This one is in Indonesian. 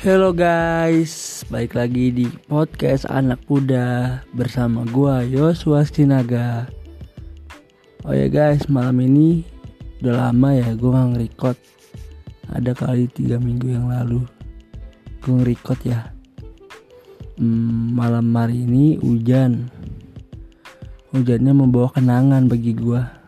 Hello guys, balik lagi di podcast anak muda bersama gua Yosua Sinaga. Oh ya guys, malam ini udah lama ya gua nggak record. Ada kali tiga minggu yang lalu gua ngerecord ya. Hmm, malam hari ini hujan. Hujannya membawa kenangan bagi gua